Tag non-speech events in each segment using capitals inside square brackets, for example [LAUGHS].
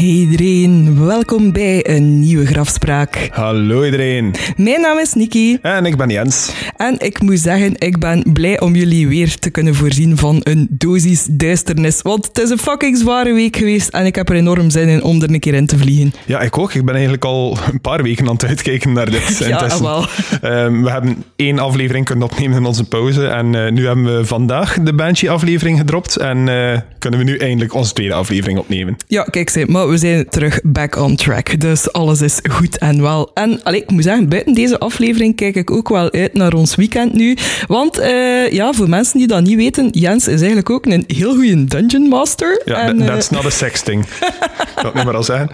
Hey iedereen, welkom bij een nieuwe grafspraak. Hallo iedereen. Mijn naam is Niki. En ik ben Jens. En ik moet zeggen, ik ben blij om jullie weer te kunnen voorzien van een dosis duisternis. Want het is een fucking zware week geweest en ik heb er enorm zin in om er een keer in te vliegen. Ja, ik ook. Ik ben eigenlijk al een paar weken aan het uitkijken naar dit. [LAUGHS] Ja, wel. Ehm, we hebben één aflevering kunnen opnemen in onze pauze. En eh, nu hebben we vandaag de Banshee-aflevering gedropt. En eh, kunnen we nu eindelijk onze tweede aflevering opnemen. Ja, kijk, maar we zijn terug back on track. Dus alles is goed en wel. En allee, ik moet zeggen, buiten deze aflevering kijk ik ook wel uit naar ons weekend nu. Want eh, ja, voor mensen die dat niet weten, Jens is eigenlijk ook een heel goede Dungeon Master. Ja, en, eh, that's not a sexting. [LAUGHS] Dat nu maar al zeggen.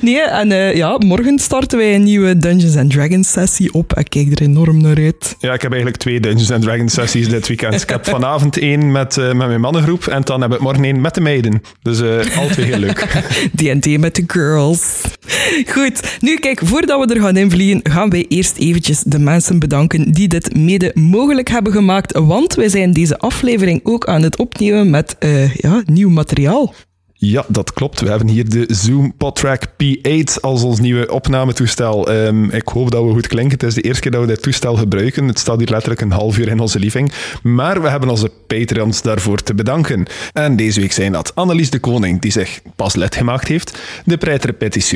Nee, en eh, ja, morgen starten wij een nieuwe Dungeons and Dragons sessie op. Ik kijk er enorm naar uit. Ja, ik heb eigenlijk twee Dungeons and Dragons sessies dit weekend. Ik heb vanavond één met, met mijn mannengroep en dan heb ik morgen één met de meiden. Dus al twee heel leuk. [LAUGHS] D&D met de girls. Goed, nu kijk, voordat we er gaan invliegen, gaan wij eerst eventjes de mensen bedanken die dit mede mogelijk hebben gemaakt. Want wij zijn deze aflevering ook aan het opnemen met eh, ja, nieuw materiaal. Ja, dat klopt. We hebben hier de Zoom PodTrack P8 als ons nieuwe opnametoestel. Ehm, ik hoop dat we goed klinken. Het is de eerste keer dat we dit toestel gebruiken. Het staat hier letterlijk een half uur in onze living. Maar we hebben onze Patreons daarvoor te bedanken. En deze week zijn dat Annelies de Koning, die zich pas lid gemaakt heeft, de Preiter Petit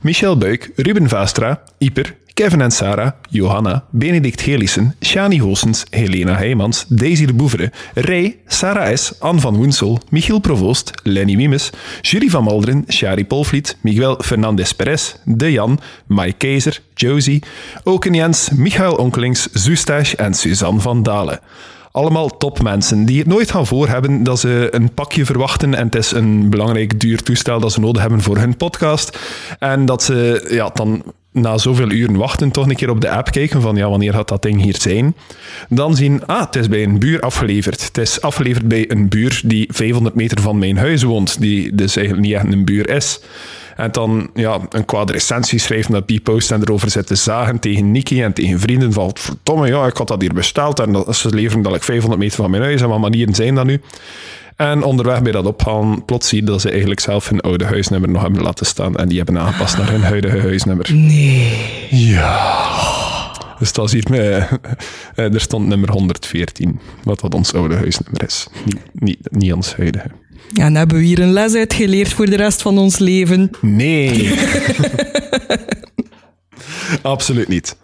Michel Buik, Ruben Vastra, Ieper, Kevin en Sarah, Johanna, Benedict Gelissen, Shani Goossens, Helena Heijmans, Daisy de Boevere, Ray, Sarah S., Anne van Woensel, Michiel Provoost, Lenny Mimes, Julie van Malderen, Shari Polvliet, Miguel Fernandez Perez, De Jan, Mike Keizer, Josie, Oken Jens, Michael Onkelings, Zustache en Suzanne van Dalen. Allemaal topmensen die het nooit gaan voorhebben dat ze een pakje verwachten en het is een belangrijk duur toestel dat ze nodig hebben voor hun podcast. En dat ze ja, dan na zoveel uren wachten toch een keer op de app kijken van ja, wanneer gaat dat ding hier zijn? Dan zien, ah, het is bij een buur afgeleverd. Het is afgeleverd bij een buur die 500 meter van mijn huis woont, die dus eigenlijk niet echt een buur is. En dan ja, een recensie schrijven op die post en erover zitten zagen tegen Nicky en tegen vrienden van verdomme, ja, ik had dat hier besteld en dat, ze leveren dat ik 500 meter van mijn huis en wat manieren zijn dat nu? En onderweg bij dat opgaan, plots zie je dat ze eigenlijk zelf hun oude huisnummer nog hebben laten staan en die hebben aangepast naar hun huidige huisnummer. Nee. Ja. Dus dat is hier, eh, er stond nummer 114, wat dat ons oude huisnummer is. Niet, niet, niet ons huidige. Ja, en hebben we hier een les uitgeleerd voor de rest van ons leven. Nee. [LAUGHS] Absoluut niet.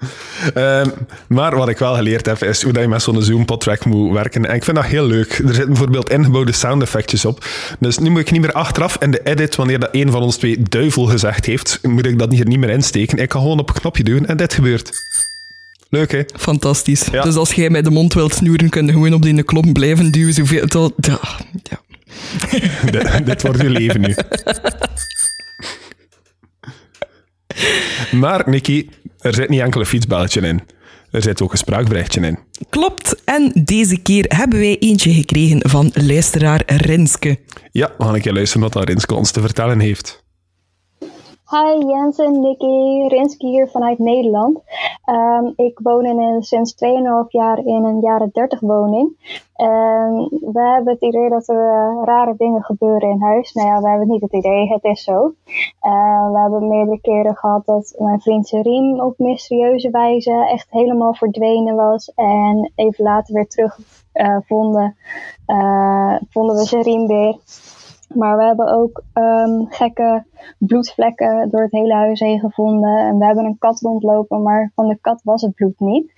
Ehm, maar wat ik wel geleerd heb, is hoe dat je met zo'n Zoom-podtrack moet werken. En ik vind dat heel leuk. Er zitten bijvoorbeeld ingebouwde sound effectjes op. Dus nu moet ik niet meer achteraf in de edit, wanneer dat een van ons twee duivel gezegd heeft, moet ik dat hier niet meer insteken. Ik kan gewoon op een knopje doen en dit gebeurt. Leuk, hè? Fantastisch. Ja. Dus als jij met de mond wilt snoeren, kun je gewoon op die klop blijven duwen. Zoveel, ja, ja. [LAUGHS] dit, dit wordt uw leven nu. Maar, Nicky, er zit niet enkel een fietsbelletje in. Er zit ook een spraakberichtje in. Klopt. En deze keer hebben wij eentje gekregen van luisteraar Renske. Ja, we gaan een keer luisteren wat dat Rinske ons te vertellen heeft. Hi Jens en Rinske hier vanuit Nederland. Ehm, ik woon in sinds 2,5 jaar in een jaren 30 woning. En we hebben het idee dat er eh, rare dingen gebeuren in huis. Nou ja, we hebben niet het idee, het is zo. Eh, we hebben meerdere keren gehad dat mijn vriend riem op mysterieuze wijze echt helemaal verdwenen was. En even later weer terug eh, vonden, eh, vonden we zijn weer. Maar we hebben ook ehm, gekke bloedvlekken door het hele huis heen gevonden. En we hebben een kat rondlopen, maar van de kat was het bloed niet.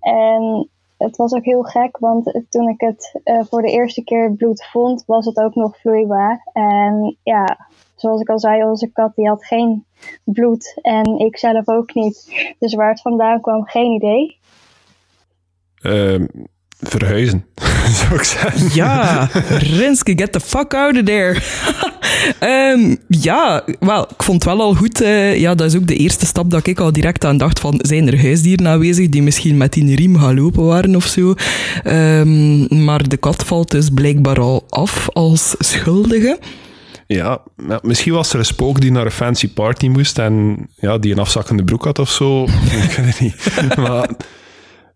En het was ook heel gek, want toen ik het eh, voor de eerste keer bloed vond, was het ook nog vloeibaar. En ja, zoals ik al zei, onze kat die had geen bloed en ik zelf ook niet. Dus waar het vandaan kwam, geen idee. Ehm, verhuizen, [LAUGHS] zou ik zeggen. Ja, Renske, get the fuck out of there. [LAUGHS] Ehm, ja, wel, ik vond het wel al goed. eh, ja, dat is ook de eerste stap dat ik al direct aan dacht van, zijn er huisdieren aanwezig die misschien met die riem gaan lopen waren of zo? Ehm, maar de kat valt dus blijkbaar al af als schuldige. Ja, ja, misschien was er een spook die naar een fancy party moest en ja, die een afzakkende broek had of zo. [LAUGHS] ik weet het niet. Maar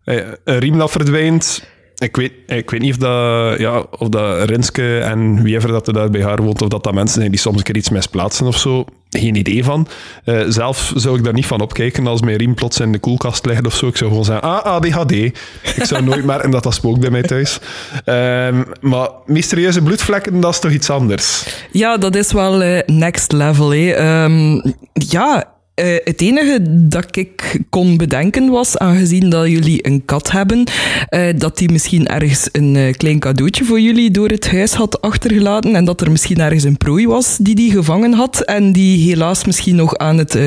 eh, een riem dat verdwijnt, ik weet, ik weet niet of dat, ja, of dat Rinske en wiever dat er daar bij haar woont, of dat dat mensen zijn die soms een keer iets misplaatsen of zo. Geen idee van. Uh, zelf zou ik daar niet van opkijken als mijn riem plots in de koelkast ligt of zo. Ik zou gewoon zeggen, ah, ADHD. Ik zou nooit merken dat dat spookt bij mij thuis. Um, maar mysterieuze bloedvlekken, dat is toch iets anders? Ja, dat is wel uh, next level. Um, ja, uh, het enige dat ik kon bedenken was, aangezien dat jullie een kat hebben, uh, dat die misschien ergens een uh, klein cadeautje voor jullie door het huis had achtergelaten en dat er misschien ergens een prooi was die die gevangen had en die helaas misschien nog aan het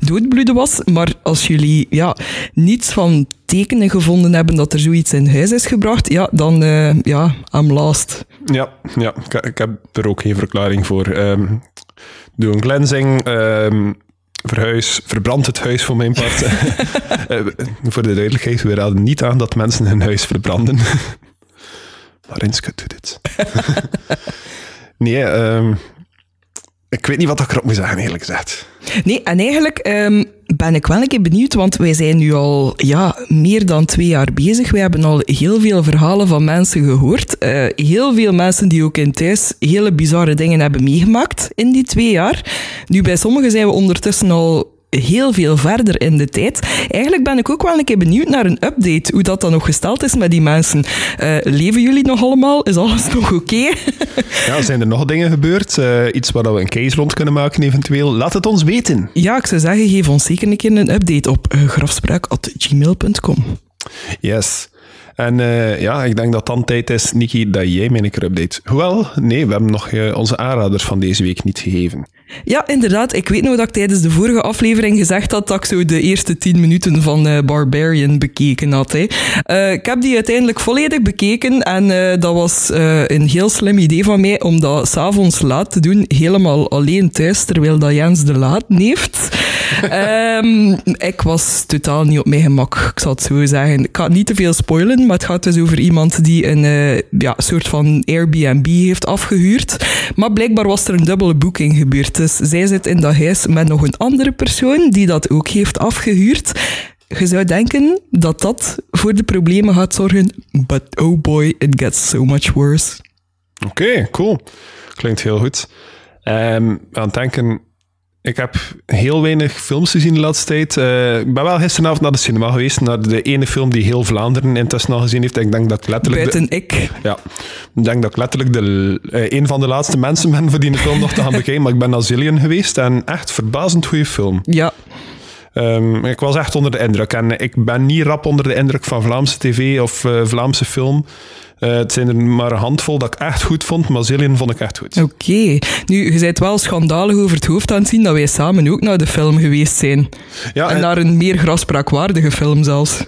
doodbloeden was. Maar als jullie ja, niets van tekenen gevonden hebben dat er zoiets in huis is gebracht, ja, dan ja, I'm. Ja, ja ik, ik, heb er ook geen verklaring voor. Um, doe een cleansing. Um, verhuis, verbrand het huis voor mijn part. uh, [LAUGHS] voor de duidelijkheid, we raden niet aan dat mensen hun huis verbranden. [LAUGHS] maar Rinske doet dit. [LAUGHS] nee, um, ik weet niet wat ik erop moet zeggen, eerlijk gezegd. Nee, en eigenlijk um, ben ik wel een keer benieuwd, want wij zijn nu al ja, meer dan twee jaar bezig. We hebben al heel veel verhalen van mensen gehoord. Uh, heel veel mensen die ook in thuis hele bizarre dingen hebben meegemaakt in die twee jaar. Nu, bij sommigen zijn we ondertussen al heel veel verder in de tijd. Eigenlijk ben ik ook wel een keer benieuwd naar een update, hoe dat dan nog gesteld is met die mensen. Uh, leven jullie nog allemaal? Is alles [LAUGHS] nog oké? Okay? ja, zijn er nog dingen gebeurd? Uh, iets waar we een case rond kunnen maken eventueel? Laat het ons weten. Ja, ik zou zeggen, geef ons zeker een keer een update op uh, grafspraak.gmail.com. Yes. En uh, ja, ik denk dat dan tijd is, Niki, dat jij mij een keer update. Hoewel, nee, we hebben nog onze aanraders van deze week niet gegeven. Ja, inderdaad. Ik weet nog dat ik tijdens de vorige aflevering gezegd had dat ik zo de eerste tien minuten van uh, Barbarian bekeken had. Hè. Uh, ik heb die uiteindelijk volledig bekeken en uh, dat was een heel slim idee van mij om dat s'avonds laat te doen, helemaal alleen thuis, terwijl dat Jens de laat heeft. Um, ik was totaal niet op mijn gemak, ik zal het zo zeggen. Ik ga niet te veel spoilen, maar het gaat dus over iemand die een ja, soort van Airbnb heeft afgehuurd. Maar blijkbaar was er een dubbele boeking gebeurd. Dus zij zit in dat huis met nog een andere persoon die dat ook heeft afgehuurd. Je zou denken dat dat voor de problemen gaat zorgen, but oh boy, it gets so much worse. Oké, cool. Klinkt heel goed. Um, aan het denken, ik heb heel weinig films gezien de laatste tijd. Uh, ik ben wel gisteravond naar de cinema geweest, naar de ene film die heel Vlaanderen intussen al gezien heeft. Ik denk dat ik letterlijk... Buiten ik. Ja. Ik denk dat ik letterlijk de, uh, een van de laatste mensen ben voor die film nog te gaan [LAUGHS] bekijken. Maar ik ben naar Zillion geweest en echt verbazend goede film. Ja. Um, ik was echt onder de indruk. En ik ben niet rap onder de indruk van Vlaamse tv of uh, Vlaamse film. Uh, het zijn er maar een handvol dat ik echt goed vond, maar Zillion vond ik echt goed. Oké. Okay. Nu, je bent wel schandalig over het hoofd aan het zien dat wij samen ook naar de film geweest zijn. Ja, en, en naar een meer graspraakwaardige film zelfs.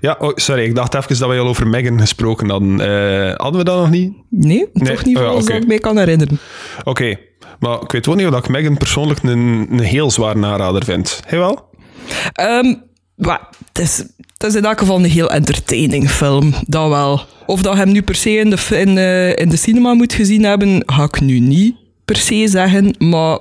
Ja, oh, sorry, ik dacht even dat wij al over Megan gesproken hadden. Uh, hadden we dat nog niet? Nee, nee. toch niet oh, volgens okay. ik mij kan herinneren. Oké, okay. maar ik weet wel niet of ik Megan persoonlijk een, een heel zwaar narader vind. Hij wel? Um, het, is, het is in elk geval een heel entertaining film, dat wel. Of dat hem nu per se in de, in, uh, in de cinema moet gezien hebben, ga ik nu niet per se zeggen, maar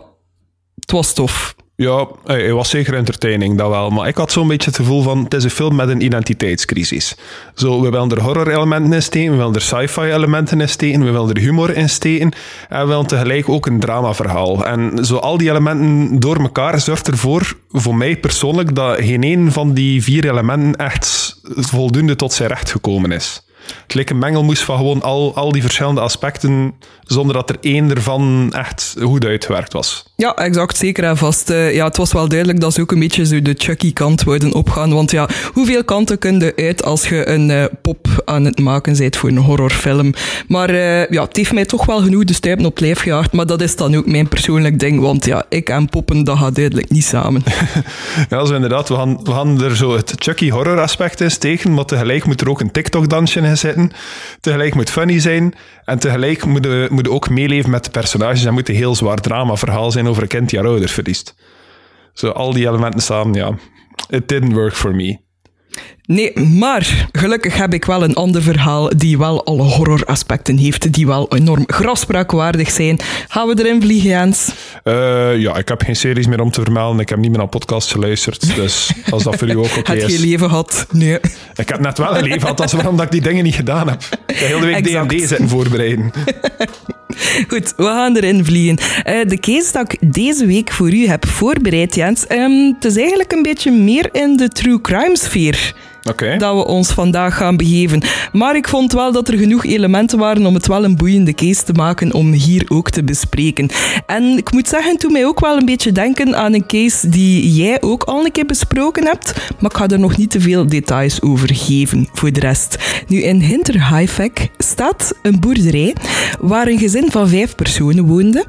het was tof. Ja, hij was zeker entertaining, dat wel. Maar ik had zo'n beetje het gevoel van, het is een film met een identiteitscrisis. Zo, we willen er horror-elementen in steken, we willen er sci-fi-elementen in steken, we willen er humor in steken, en we willen tegelijk ook een dramaverhaal. En zo al die elementen door elkaar zorgt ervoor, voor mij persoonlijk, dat geen een van die vier elementen echt voldoende tot zijn recht gekomen is. Het leek een mengelmoes van gewoon al, al die verschillende aspecten, zonder dat er één ervan echt goed uitgewerkt was. Ja, exact, zeker en vast. Uh, ja, het was wel duidelijk dat ze ook een beetje zo de Chucky-kant wilden opgaan. Want ja, hoeveel kanten kun je uit als je een uh, pop aan het maken bent voor een horrorfilm? Maar uh, ja, het heeft mij toch wel genoeg de stuipen op lijf gejaagd. Maar dat is dan ook mijn persoonlijk ding. Want ja, ik en poppen, dat gaat duidelijk niet samen. [LAUGHS] ja, zo inderdaad. We gaan, we gaan er zo het Chucky-horror aspect in steken. Maar tegelijk moet er ook een TikTok-dansje in zitten. Tegelijk moet funny zijn. En tegelijk moet je, moet je ook meeleven met de personages. En moet een heel zwaar drama-verhaal zijn over een kind die haar ouders verliest. Zo al die elementen samen, ja. It didn't work for me. Nee, maar gelukkig heb ik wel een ander verhaal die wel alle horroraspecten heeft, die wel enorm grafspraakwaardig zijn. Gaan we erin vliegen, Jens? Uh, ja, ik heb geen series meer om te vermelden. Ik heb niet meer naar podcasts geluisterd. Dus als dat voor u ook [LAUGHS] oké okay is. Heb je leven gehad? Nee. Ik heb net wel een leven gehad. Dat is waarom dat ik die dingen niet gedaan heb. Ik heb heel de week exact. D&D zitten voorbereiden. [LAUGHS] Goed, we gaan erin vliegen. Uh, de case dat ik deze week voor u heb voorbereid, Jens, um, het is eigenlijk een beetje meer in de true crime sfeer. Dat we ons vandaag gaan begeven. Maar ik vond wel dat er genoeg elementen waren om het wel een boeiende case te maken om hier ook te bespreken. En ik moet zeggen, toen mij ook wel een beetje denken aan een case die jij ook al een keer besproken hebt, maar ik ga er nog niet te veel details over geven voor de rest. Nu, in Hinterhaifeck staat een boerderij waar een gezin van vijf personen woonde.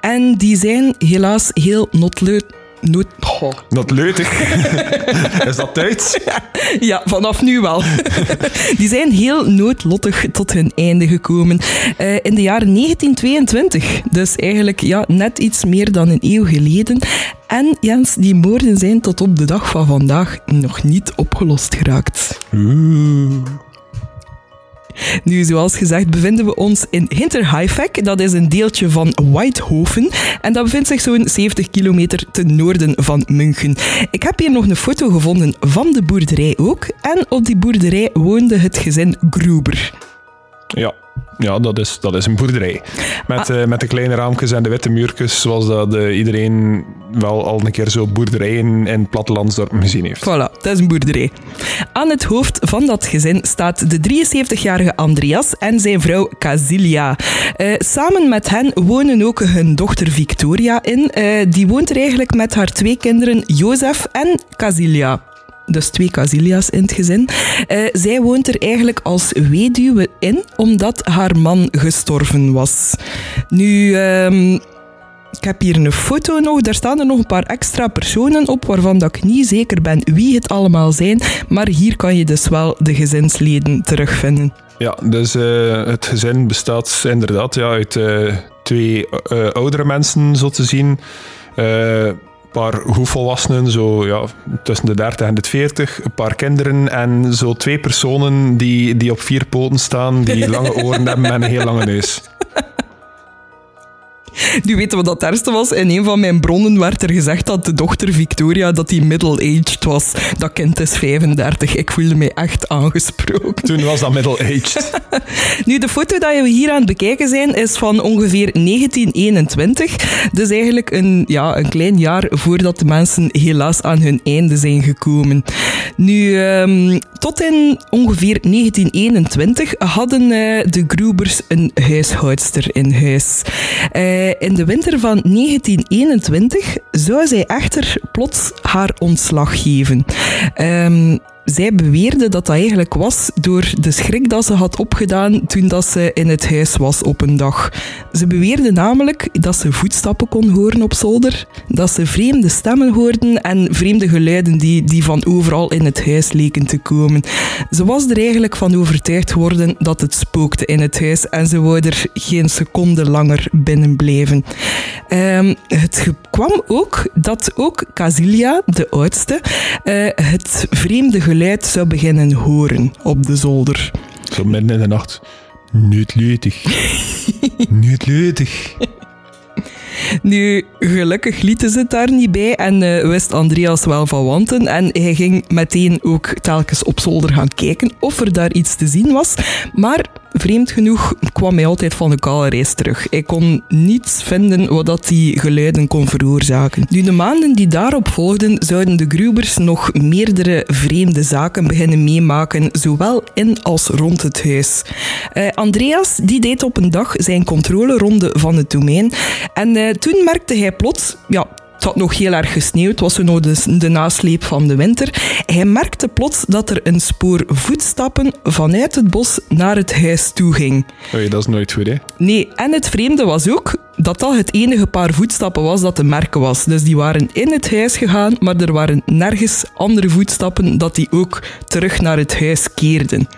En die zijn helaas heel notleuk Nood... Oh. Dat leutig. [LAUGHS] is dat Duits? [LAUGHS] Ja, vanaf nu wel. [LAUGHS] Die zijn heel noodlottig tot hun einde gekomen. Uh, in de jaren 1922. Dus eigenlijk ja, net iets meer dan een eeuw geleden. En Jens, die moorden zijn tot op de dag van vandaag nog niet opgelost geraakt. Oeh. Nu, zoals gezegd, bevinden we ons in Hinterhaifeck. Dat is een deeltje van Whitehofen. En dat bevindt zich zo'n 70 kilometer ten noorden van München. Ik heb hier nog een foto gevonden van de boerderij ook. En op die boerderij woonde het gezin Gruber. Ja, ja, dat is, dat is een boerderij. Met, ah. uh, met de kleine raampjes en de witte muurtjes, zoals dat uh, iedereen wel al een keer zo boerderijen in plattelandsdorpen gezien heeft. Voilà, dat is een boerderij. Aan het hoofd van dat gezin staat de 73-jarige Andreas en zijn vrouw Casilia. Uh, samen met hen wonen ook hun dochter Victoria in. die woont er eigenlijk met haar twee kinderen Jozef en Casilia dus twee Casilia's in het gezin. Uh, zij woont er eigenlijk als weduwe in, omdat haar man gestorven was. Nu, um, ik heb hier een foto nog. Daar staan er nog een paar extra personen op, waarvan dat ik niet zeker ben wie het allemaal zijn. Maar hier kan je dus wel de gezinsleden terugvinden. Ja, dus uh, het gezin bestaat inderdaad ja, uit uh, twee oudere mensen, zo te zien paar volwassenen, zo ja, tussen de 30 en de 40, een paar kinderen en zo twee personen die, die op vier poten staan, die lange oren [LAUGHS] hebben en een heel lange neus. Nu weten we wat het ergste was. In een van mijn bronnen werd er gezegd dat de dochter Victoria dat die middle-aged was. Dat kind is 35. Ik voelde mij echt aangesproken. Toen was dat middle-aged. [LAUGHS] nu, de foto die we hier aan het bekijken zijn, is van ongeveer 1921. Dus eigenlijk een, ja, een klein jaar voordat de mensen helaas aan hun einde zijn gekomen. Nu, um, tot in ongeveer 1921 hadden uh, de Grubers een huishoudster in huis. Uh, in de winter van 1921 zou zij echter plots haar ontslag geven. Um, zij beweerde dat dat eigenlijk was door de schrik dat ze had opgedaan toen dat ze in het huis was op een dag. Ze beweerde namelijk dat ze voetstappen kon horen op zolder, dat ze vreemde stemmen hoorden en vreemde geluiden die, die van overal in het huis leken te komen. Ze was er eigenlijk van overtuigd geworden dat het spookte in het huis en ze wou er geen seconde langer binnen blijven. Um, het kwam ook dat ook Casilia, de oudste, uh, het vreemde geluid geluid zou beginnen horen op de zolder. Zo midden in de nacht. Niet leutig. [LAUGHS] Niet leutig. Nu, gelukkig lieten ze het daar niet bij en uh, wist Andreas wel van wanten. En hij ging meteen ook telkens op zolder gaan kijken of er daar iets te zien was. Maar vreemd genoeg kwam hij altijd van de kale reis terug. Hij kon niets vinden wat dat die geluiden kon veroorzaken. Nu, de maanden die daarop volgden, zouden de Grubers nog meerdere vreemde zaken beginnen meemaken, zowel in als rond het huis. Uh, Andreas die deed op een dag zijn controleronde van het domein en uh, toen merkte hij plots, ja, het had nog heel erg gesneeuwd, was nog de, de nasleep van de winter. Hij merkte plots dat er een spoor voetstappen vanuit het bos naar het huis toe ging. Oei, dat is nooit goed, hè? Nee, en het vreemde was ook dat dat het enige paar voetstappen was dat te merken was. Dus die waren in het huis gegaan, maar er waren nergens andere voetstappen dat die ook terug naar het huis keerden.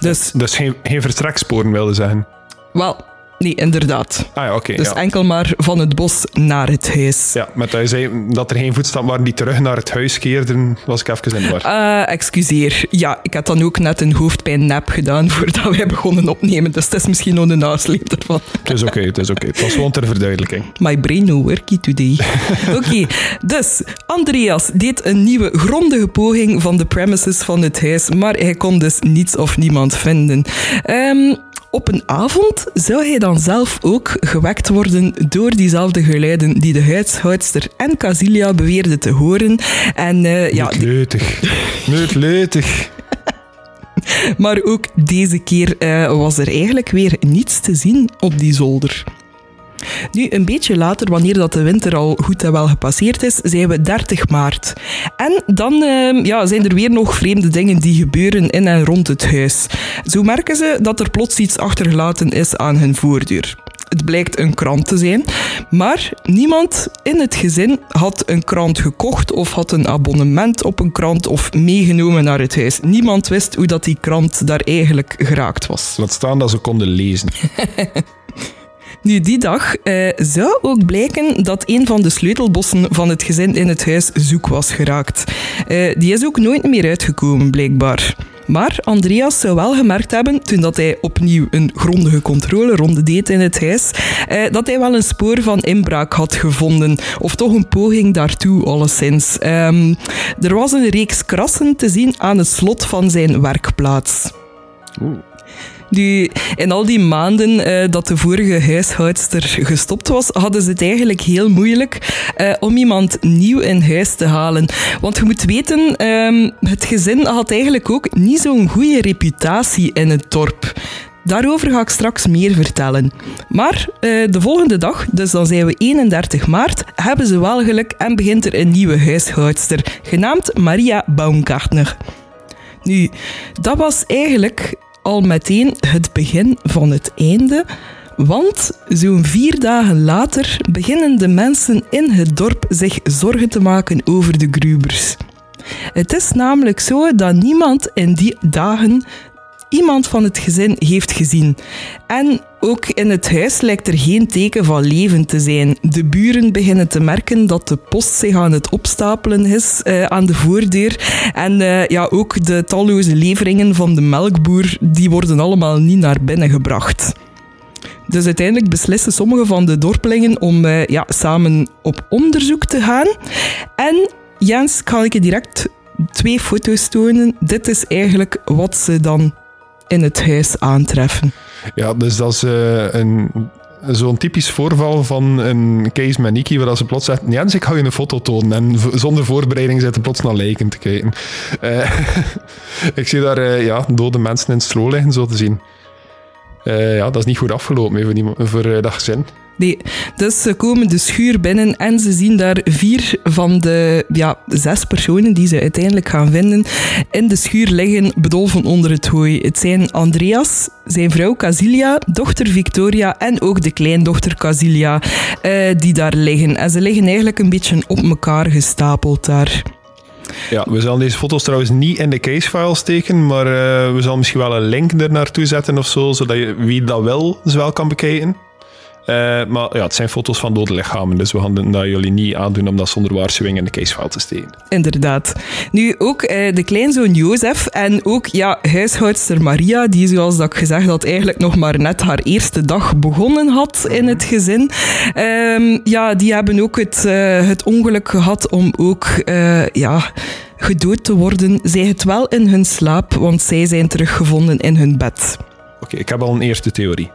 Dus, dus geen, geen vertreksporen wilde zeggen? Wel, Nee, inderdaad. Ah ja, oké. Dus ja. enkel maar van het bos naar het huis. Ja, met dat je zei dat er geen voetstappen waren die terug naar het huis keerden, was ik even in de war. Eh, excuseer. Ja, ik had dan ook net een hoofdpijn-nap gedaan [LAUGHS] voordat wij begonnen opnemen. Dus het is misschien nog een nasleep ervan. Het is oké, het is oké. Het was gewoon ter verduidelijking. My brain no worky today. [LAUGHS] Oké, dus Andreas deed een nieuwe grondige poging van de premises van het huis, maar hij kon dus niets of niemand vinden. Ehm, op een avond zou hij dan zelf ook gewekt worden door diezelfde geluiden die de huishoudster en Casilia beweerden te horen. En eh, ja, leutig. Niet leutig. [LAUGHS] maar ook deze keer eh, was er eigenlijk weer niets te zien op die zolder. Nu, een beetje later, wanneer dat de winter al goed en wel gepasseerd is, zijn we 30 maart. En dan eh, ja, zijn er weer nog vreemde dingen die gebeuren in en rond het huis. Zo merken ze dat er plots iets achtergelaten is aan hun voordeur. Het blijkt een krant te zijn, maar niemand in het gezin had een krant gekocht of had een abonnement op een krant of meegenomen naar het huis. Niemand wist hoe dat die krant daar eigenlijk geraakt was. Laat staan dat ze konden lezen. [LAUGHS] Nu, die dag eh, zou ook blijken dat een van de sleutelbossen van het gezin in het huis zoek was geraakt. Eh, die is ook nooit meer uitgekomen, blijkbaar. Maar Andreas zou wel gemerkt hebben, toen dat hij opnieuw een grondige controleronde deed in het huis, eh, dat hij wel een spoor van inbraak had gevonden. Of toch een poging daartoe, alleszins. Ehm, er was een reeks krassen te zien aan het slot van zijn werkplaats. Nu, in al die maanden eh, dat de vorige huishoudster gestopt was, hadden ze het eigenlijk heel moeilijk eh, om iemand nieuw in huis te halen. Want je moet weten, ehm, het gezin had eigenlijk ook niet zo'n goede reputatie in het dorp. Daarover ga ik straks meer vertellen. Maar eh, de volgende dag, dus dan zijn we 31 maart, hebben ze wel geluk en begint er een nieuwe huishoudster, genaamd Maria Baumgartner. Nu, dat was eigenlijk al meteen het begin van het einde. Want zo'n vier dagen later beginnen de mensen in het dorp zich zorgen te maken over de Grubers. Het is namelijk zo dat niemand in die dagen iemand van het gezin heeft gezien. En ook in het huis lijkt er geen teken van leven te zijn. De buren beginnen te merken dat de post zich aan het opstapelen is eh, aan de voordeur. En eh, ja, ook de talloze leveringen van de melkboer, die worden allemaal niet naar binnen gebracht. Dus uiteindelijk beslissen sommige van de dorpelingen om eh, ja, samen op onderzoek te gaan. En Jens, kan ik je direct twee foto's tonen. Dit is eigenlijk wat ze dan in het huis aantreffen. Ja, dus dat is eh, een, zo'n typisch voorval van een case met Niki, waar ze plots zegt, Jens, ik ga je een foto tonen. En zonder voorbereiding zitten plots naar lijken te kijken. Eh, [LAUGHS] ik zie daar eh, ja, dode mensen in het stro liggen, zo te zien. Ja, dat is niet goed afgelopen voor, die, voor dat gezin. Dus ze komen de schuur binnen en ze zien daar vier van de ja, zes personen die ze uiteindelijk gaan vinden in de schuur liggen, bedolven onder het hooi. Het zijn Andreas, zijn vrouw Casilia, dochter Victoria en ook de kleindochter Casilia eh, die daar liggen. En ze liggen eigenlijk een beetje op elkaar gestapeld daar. Ja, we zullen deze foto's trouwens niet in de casefile steken, maar eh, we zullen misschien wel een link er naartoe zetten of zo, zodat je, wie dat ze wel kan bekijken. Eh, maar ja, het zijn foto's van dode lichamen, dus we gaan dat jullie niet aandoen om dat zonder waarschuwing in de casefile te steken. Inderdaad. Nu ook eh, de kleinzoon Jozef en ook ja, huishoudster Maria, die zoals dat ik gezegd had, eigenlijk nog maar net haar eerste dag begonnen had in het gezin. Ehm, ja, die hebben ook het, eh, het ongeluk gehad om ook ja, gedood te worden. Zij het wel in hun slaap, want zij zijn teruggevonden in hun bed. Oké, ik heb al een eerste theorie.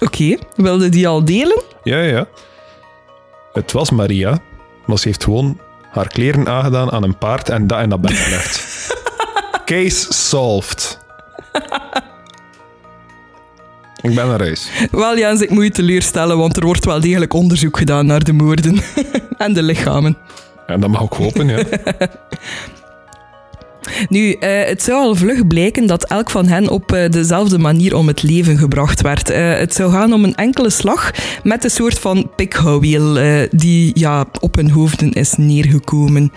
Oké, wilde die al delen? Ja, ja. Het was Maria, maar ze heeft gewoon haar kleren aangedaan aan een paard en dat in dat bed gelegd. [LAUGHS] Case solved. Ik ben naar huis. Wel Jens, ik moet je teleurstellen, want er wordt wel degelijk onderzoek gedaan naar de moorden [LAUGHS] en de lichamen. En dat mag ook hopen, ja. [LAUGHS] Nu, eh, het zou al vlug blijken dat elk van hen op eh, dezelfde manier om het leven gebracht werd. Eh, het zou gaan om een enkele slag met een soort van pikhouwiel die ja, op hun hoofden is neergekomen.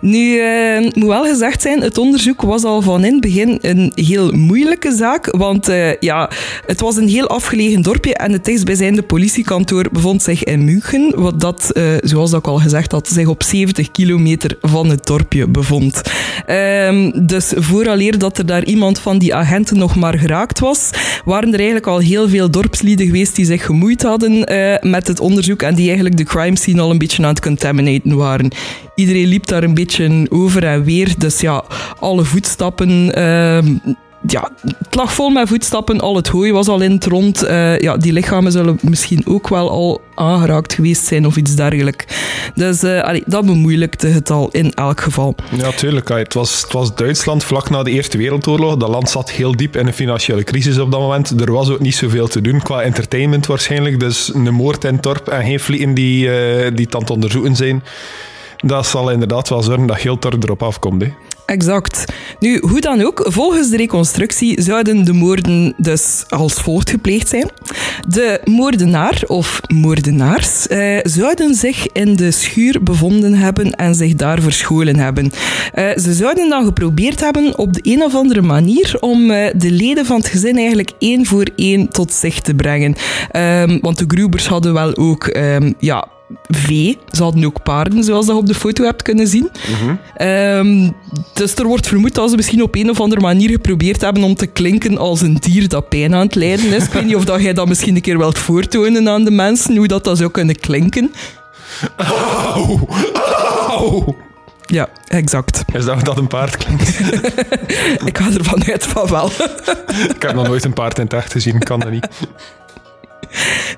Nu, uh, moet wel gezegd zijn, het onderzoek was al van in het begin een heel moeilijke zaak, want uh, ja, het was een heel afgelegen dorpje en het dichtstbijzijnde politiekantoor bevond zich in München, wat dat, uh, zoals ik al gezegd had, zich op 70 kilometer van het dorpje bevond. Um, dus vooraleer dat er daar iemand van die agenten nog maar geraakt was, waren er eigenlijk al heel veel dorpslieden geweest die zich gemoeid hadden met het onderzoek en die eigenlijk de crime scene al een beetje aan het contaminaten waren. Iedereen liep daar een beetje over en weer. Dus ja, alle voetstappen. Uh, ja, het lag vol met voetstappen, al het hooi was al in het rond. Uh, ja, die lichamen zullen misschien ook wel al aangeraakt geweest zijn of iets dergelijks. Dus allee, dat bemoeilijkte het al in elk geval. Ja, tuurlijk. Het was, het was Duitsland vlak na de Eerste Wereldoorlog. Dat land zat heel diep in een financiële crisis op dat moment. Er was ook niet zoveel te doen qua entertainment waarschijnlijk. Dus een moord in het dorp en geen vliegen die, uh, die het onderzoeken zijn dat zal inderdaad wel zorgen dat heel tor erop afkomt. Hè. Exact. Nu, hoe dan ook, volgens de reconstructie zouden de moorden dus als volgt gepleegd zijn. De moordenaar of moordenaars eh, zouden zich in de schuur bevonden hebben en zich daar verscholen hebben. Eh, ze zouden dan geprobeerd hebben op de een of andere manier om eh, de leden van het gezin eigenlijk één voor één tot zich te brengen. Um, want de Grubers hadden wel ook um, ja, vee. Ze hadden ook paarden, zoals je op de foto hebt kunnen zien. um, dus er wordt vermoed dat ze misschien op een of andere manier geprobeerd hebben om te klinken als een dier dat pijn aan het lijden is. Ik weet niet of dat jij dat misschien een keer wilt voortonen aan de mensen, hoe dat, dat zou kunnen klinken. Ja, exact. Is dat dat een paard klinkt? [LAUGHS] ik ga ervan uit van wel. ik heb nog nooit een paard in het echt gezien, kan dat niet.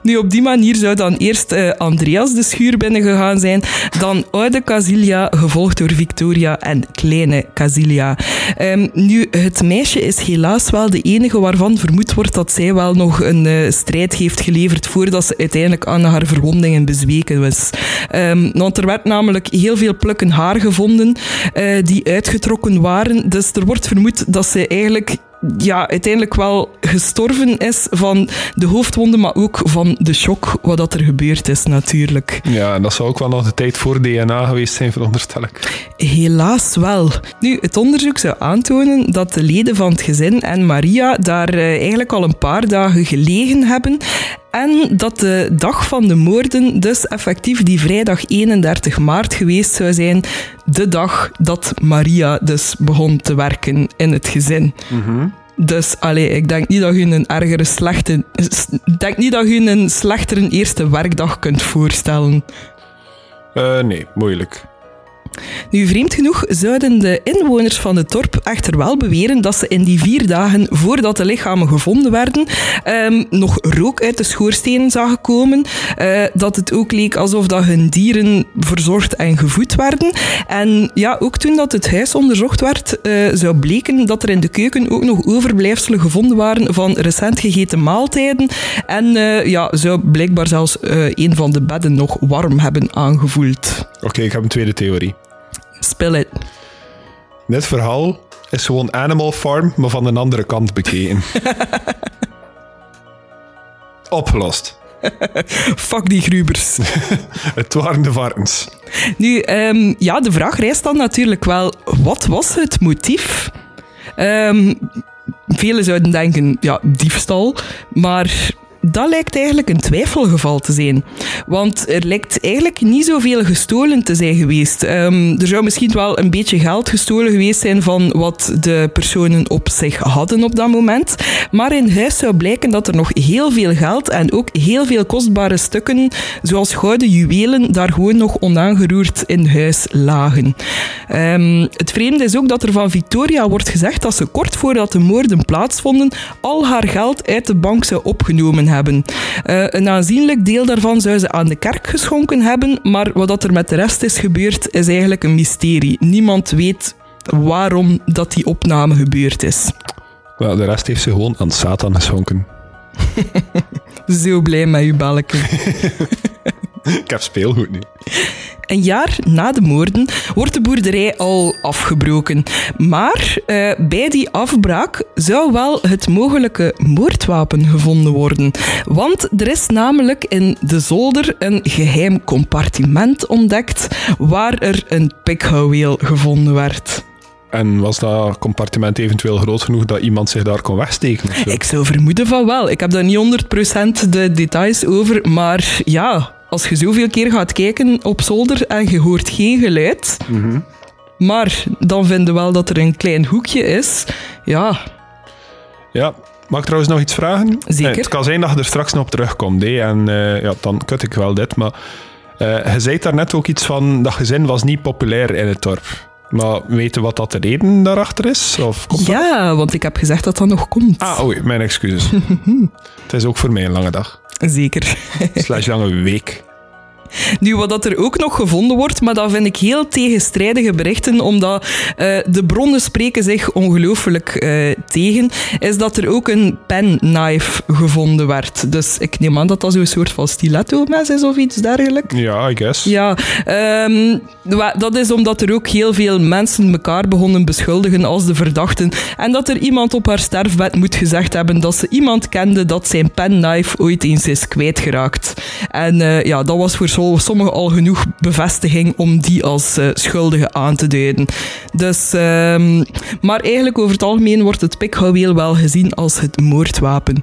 Nu, op die manier zou dan eerst uh, Andreas de schuur binnengegaan zijn, dan oude Casilia, gevolgd door Victoria en kleine Casilia. Um, nu, het meisje is helaas wel de enige waarvan vermoed wordt dat zij wel nog een uh, strijd heeft geleverd voordat ze uiteindelijk aan haar verwondingen bezweken was. Um, want er werd namelijk heel veel plukken haar gevonden uh, die uitgetrokken waren. Dus er wordt vermoed dat ze eigenlijk ja, uiteindelijk wel gestorven is van de hoofdwonden, maar ook van de shock wat dat er gebeurd is natuurlijk. Ja, en dat zou ook wel nog de tijd voor DNA geweest zijn, veronderstel ik. Helaas wel. Nu, het onderzoek zou aantonen dat de leden van het gezin en Maria daar eh, eigenlijk al een paar dagen gelegen hebben en dat de dag van de moorden dus effectief die vrijdag 31 maart geweest zou zijn. De dag dat Maria dus begon te werken in het gezin. Mm Dus allee, ik denk niet dat je een ergere slechte... denk niet dat je een slechtere eerste werkdag kunt voorstellen. Uh, nee, moeilijk. Nu, vreemd genoeg zouden de inwoners van het dorp echter wel beweren dat ze in die vier dagen voordat de lichamen gevonden werden, um, nog rook uit de schoorstenen zagen komen. Uh, dat het ook leek alsof dat hun dieren verzorgd en gevoed werden. En ja, ook toen dat het huis onderzocht werd, uh, zou bleken dat er in de keuken ook nog overblijfselen gevonden waren van recent gegeten maaltijden. En uh, ja, zou blijkbaar zelfs een van de bedden nog warm hebben aangevoeld. Oké, okay, ik heb een tweede theorie. Spill it. Dit verhaal is gewoon Animal Farm, maar van een andere kant bekeken. [LAUGHS] Opgelost. Fuck die grubers. [LAUGHS] het waren de varkens. Nu, um, ja, de vraag rijst dan natuurlijk wel: wat was het motief? Um, velen zouden denken, ja, diefstal. Maar dat lijkt eigenlijk een twijfelgeval te zijn. Want er lijkt eigenlijk niet zoveel gestolen te zijn geweest. Um, er zou misschien wel een beetje geld gestolen geweest zijn van wat de personen op zich hadden op dat moment. Maar in huis zou blijken dat er nog heel veel geld en ook heel veel kostbare stukken, zoals gouden juwelen, daar gewoon nog onaangeroerd in huis lagen. Um, het vreemde is ook dat er van Victoria wordt gezegd dat ze kort voordat de moorden plaatsvonden al haar geld uit de bank zou opgenomen hebben. Uh, een aanzienlijk deel daarvan zou ze aan de kerk geschonken hebben, maar wat er met de rest is gebeurd is eigenlijk een mysterie. Niemand weet waarom dat die opname gebeurd is. Well, de rest heeft ze gewoon aan Satan geschonken. [LAUGHS] Zo blij met je balken. [LAUGHS] [LAUGHS] Ik heb speelgoed nu. Een jaar na de moorden wordt de boerderij al afgebroken. Maar uh, bij die afbraak zou wel het mogelijke moordwapen gevonden worden. Want er is namelijk in de zolder een geheim compartiment ontdekt waar er een pikhouweel gevonden werd. En was dat compartiment eventueel groot genoeg dat iemand zich daar kon wegsteken? Ik zou vermoeden van wel. Ik heb daar niet 100% de details over, maar ja, als je zoveel keer gaat kijken op zolder en je hoort geen geluid, Mhm. maar dan vinden we wel dat er een klein hoekje is, ja, Ja, mag ik trouwens nog iets vragen? Zeker. Eh, het kan zijn dat je er straks nog op terugkomt. Hè? En eh, ja, dan kut ik wel dit. Maar eh, je zei daar net ook iets van dat gezin was niet populair in het dorp. Maar weten wat dat de reden daarachter is? Of komt dat? ja, want ik heb gezegd dat dat nog komt. Ah, oei, mijn excuses. [LAUGHS] het is ook voor mij een lange dag. Zeker. Slash lange week. Nu, wat dat er ook nog gevonden wordt, maar dat vind ik heel tegenstrijdige berichten, omdat eh, de bronnen spreken zich ongelooflijk eh, tegen, is dat er ook een penknife gevonden werd. Dus ik neem aan dat dat zo'n soort van stiletto-mes is of iets dergelijks. Ja, I guess. Ja, ehm, dat is omdat er ook heel veel mensen elkaar begonnen beschuldigen als de verdachten. En dat er iemand op haar sterfbed moet gezegd hebben dat ze iemand kende dat zijn penknife ooit eens is kwijtgeraakt. En eh, ja, dat was voor zo- sommigen al genoeg bevestiging om die als eh, schuldige aan te duiden. Dus, ehm, maar eigenlijk over het algemeen wordt het pikhouweel wel gezien als het moordwapen.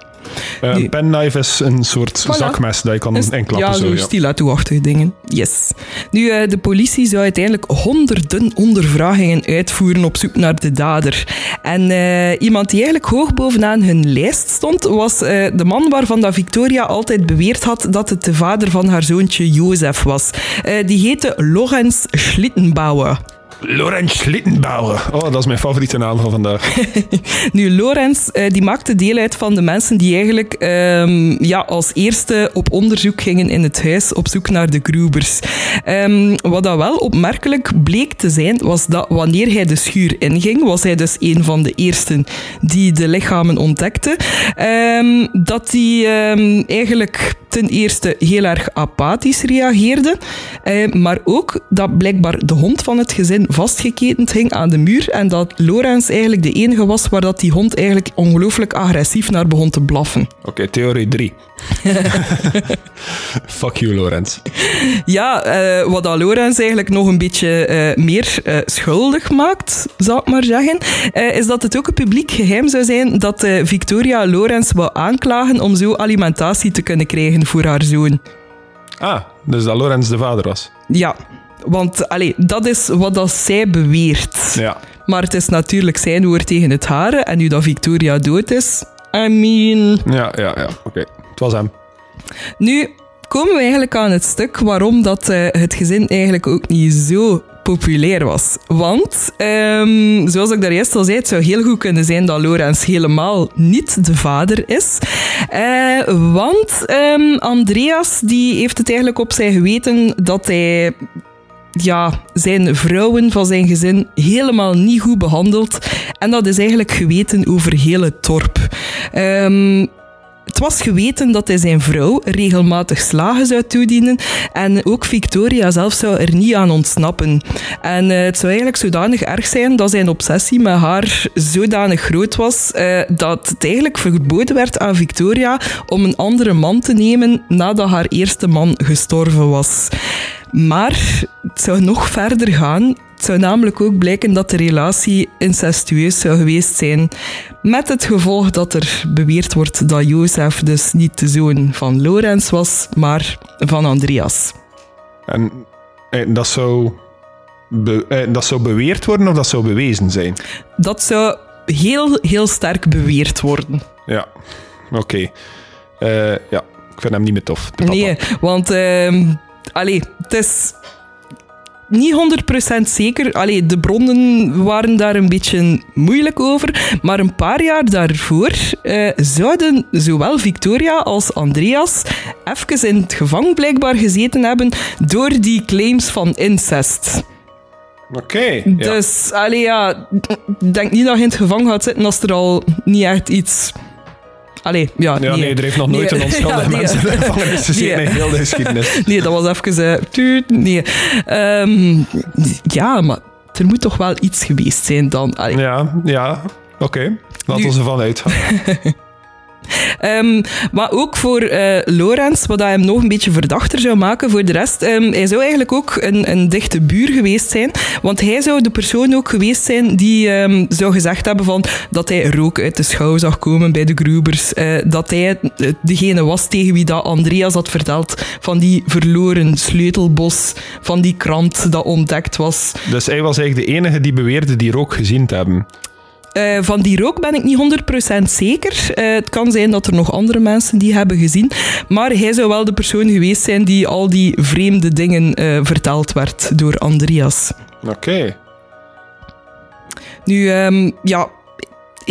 Eh. Een penknife is een soort Voilà. zakmes dat je kan Een- inklappen. Ja, zo, ja. stiletto-achtige dingen. Yes. Nu, eh, de politie zou uiteindelijk honderden ondervragingen uitvoeren op zoek naar de dader. En eh, iemand die eigenlijk hoog bovenaan hun lijst stond, was eh, de man waarvan dat Victoria altijd beweerd had dat het de vader van haar zoontje Jozef was. Eh, die heette Lorenz Schlittenbauer. Laurent Schlittenbauer. Oh, dat is mijn favoriete naam van vandaag. [LAUGHS] Nu, Lorenz eh, die maakte deel uit van de mensen die eigenlijk ehm, ja, als eerste op onderzoek gingen in het huis op zoek naar de Grubers. Ehm, wat dat wel opmerkelijk bleek te zijn, was dat wanneer hij de schuur inging, was hij dus een van de eersten die de lichamen ontdekte, ehm, dat hij ehm, eigenlijk ten eerste heel erg apathisch reageerde, eh, maar ook dat blijkbaar de hond van het gezin vastgeketend hing aan de muur en dat Lorenz eigenlijk de enige was waar dat die hond eigenlijk ongelooflijk agressief naar begon te blaffen. Oké, theorie 3. [LAUGHS] Fuck you, Lorenz. Ja, eh, wat dat Lorenz eigenlijk nog een beetje eh, meer eh, schuldig maakt, zou ik maar zeggen, eh, is dat het ook een publiek geheim zou zijn dat eh, Victoria Lorenz wou aanklagen om zo alimentatie te kunnen krijgen voor haar zoon. Ah, dus dat Lorenz de vader was. Ja, want allee, dat is wat dat zij beweert. Ja. Maar het is natuurlijk zijn woord tegen het hare. En nu dat Victoria dood is, I mean... Ja, ja, ja. Oké. Het was hem. Nu komen we eigenlijk aan het stuk waarom dat, eh, het gezin eigenlijk ook niet zo populair was. Want, ehm, zoals ik daar juist al zei, het zou heel goed kunnen zijn dat Lorenz helemaal niet de vader is. Eh, want ehm, Andreas die heeft het eigenlijk op zijn geweten dat hij ja, zijn vrouwen van zijn gezin helemaal niet goed behandeld. En dat is eigenlijk geweten over heel het dorp. Ehm, het was geweten dat hij zijn vrouw regelmatig slagen zou toedienen en ook Victoria zelf zou er niet aan ontsnappen. En eh, het zou eigenlijk zodanig erg zijn dat zijn obsessie met haar zodanig groot was eh, dat het eigenlijk verboden werd aan Victoria om een andere man te nemen nadat haar eerste man gestorven was. Maar het zou nog verder gaan. Het zou namelijk ook blijken dat de relatie incestueus zou geweest zijn. Met het gevolg dat er beweerd wordt dat Jozef dus niet de zoon van Lorenz was, maar van Andreas. En eh, dat, zou be- eh, dat zou beweerd worden of dat zou bewezen zijn? Dat zou heel, heel sterk beweerd worden. Ja. Oké. Eh, ja, ik vind hem niet meer tof. de papa. Nee, want ehm allee, het is niet 100% zeker. Allee, de bronnen waren daar een beetje moeilijk over. Maar een paar jaar daarvoor eh, zouden zowel Victoria als Andreas even in het gevangen blijkbaar gezeten hebben door die claims van incest. Oké. ja. Dus, allee, ja, ik denk niet dat je in het gevangen gaat zitten als er al niet echt iets Allee, ja, Ja, nee, er heeft nog nooit Nee. een [LAUGHS] onschuldige Ja, nee. mens in de gevangenis gezeten Nee. in heel de geschiedenis. [LAUGHS] Nee, dat was even... eh, tuut, nee. Ehm, ja, maar er moet toch wel iets geweest zijn dan. Allee, Ja, ja, oké. Laten Nu- we ervan uitgaan. [LAUGHS] Ehm, maar ook voor eh Lorenz, wat dat hem nog een beetje verdachter zou maken voor de rest. ehm, hij zou eigenlijk ook een, een dichte buur geweest zijn. Want hij zou de persoon ook geweest zijn die ehm, zou gezegd hebben van, dat hij rook uit de schouw zag komen bij de Grubers. eh, dat hij eh, degene was tegen wie dat Andreas had verteld van die verloren sleutelbos, van die krant dat ontdekt was. Dus hij was eigenlijk de enige die beweerde die rook gezien te hebben. Eh, van die rook ben ik niet 100% zeker. Eh, het kan zijn dat er nog andere mensen die hebben gezien. Maar hij zou wel de persoon geweest zijn die al die vreemde dingen eh, verteld werd door Andreas. Oké. Nu, ehm, ja,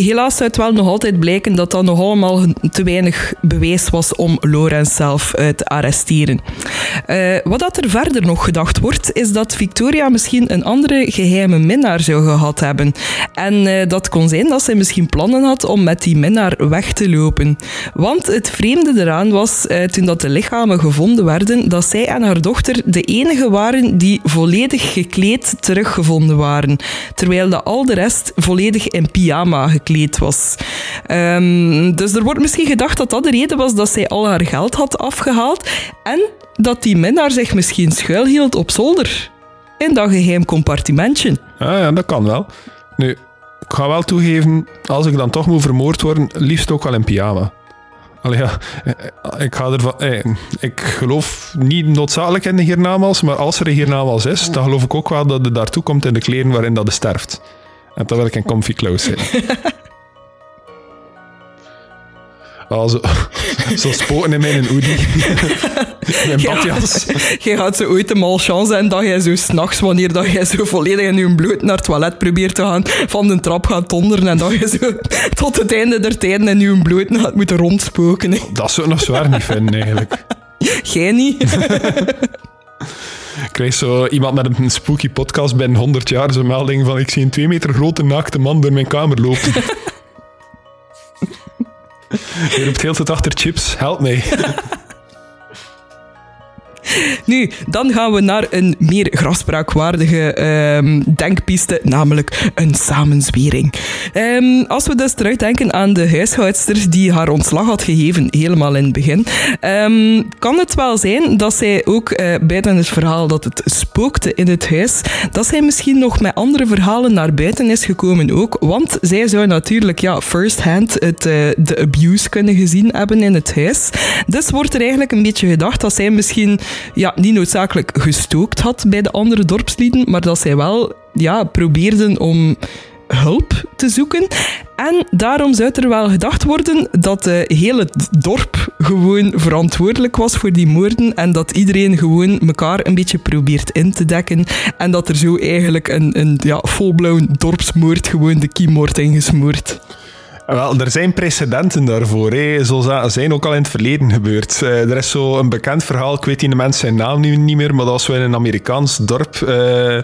helaas zou het wel nog altijd blijken dat dat nog allemaal te weinig bewijs was om Lorenz zelf te arresteren. Eh, wat dat er verder nog gedacht wordt, is dat Victoria misschien een andere geheime minnaar zou gehad hebben. En eh, dat kon zijn dat zij misschien plannen had om met die minnaar weg te lopen. Want het vreemde eraan was, eh, toen dat de lichamen gevonden werden, dat zij en haar dochter de enige waren die volledig gekleed teruggevonden waren. Terwijl de al de rest volledig in pyjama gekleed was. Ehm, dus er wordt misschien gedacht dat dat de reden was dat zij al haar geld had afgehaald en dat die minnaar zich misschien schuilhield op zolder. In dat geheim compartimentje. Ah, ja, dat kan wel. Nu, ik ga wel toegeven, als ik dan toch moet vermoord worden, liefst ook wel in pyjama. Allee, ja, eh, ik ga ervan... eh, ik geloof niet noodzakelijk in de hiernamaals, maar als er een hiernamaals is, dan geloof ik ook wel dat het daartoe komt in de kleren waarin dat het sterft. En dan wil ik in comfy clothes zijn. [LAUGHS] Ah, zo, [LAUGHS] zo spoten in mijn hoodie. [LAUGHS] mijn badjas. Jij gaat zo ooit een malchance zijn dat jij zo s'nachts, wanneer dat jij zo volledig in je bloed naar het toilet probeert te gaan, van de trap gaat donderen en dat je zo tot het einde der tijden in je bloed gaat moeten rondspoken. Dat zou ik nog zwaar niet vinden, eigenlijk. Jij niet? Krijg zo iemand met een spooky podcast binnen 100 jaar zo'n melding van ik zie een 2 meter grote naakte man door mijn kamer lopen. [LAUGHS] Je roept heel de tijd achter chips, help mij. [LAUGHS] Nu, dan gaan we naar een meer grafspraakwaardige ehm, denkpiste, namelijk een samenzwering. Ehm, als we dus terugdenken aan de huishoudster die haar ontslag had gegeven, helemaal in het begin, ehm, kan het wel zijn dat zij ook eh, buiten het verhaal dat het spookte in het huis, dat zij misschien nog met andere verhalen naar buiten is gekomen ook, want zij zou natuurlijk ja, first hand het, eh, de abuse kunnen gezien hebben in het huis. Dus wordt er eigenlijk een beetje gedacht dat zij misschien ja, niet noodzakelijk gestookt had bij de andere dorpslieden, maar dat zij wel ja, probeerden om hulp te zoeken. En daarom zou er wel gedacht worden dat het hele dorp gewoon verantwoordelijk was voor die moorden en dat iedereen gewoon elkaar een beetje probeert in te dekken en dat er zo eigenlijk een, een ja, volblauw dorpsmoord gewoon de kiem wordt ingesmoord. Wel, er zijn precedenten daarvoor. Zo zijn ook al in het verleden gebeurd. Eh, er is zo een bekend verhaal, ik weet die de mensen zijn naam nu niet meer, maar dat was zo in een Amerikaans dorp. eh,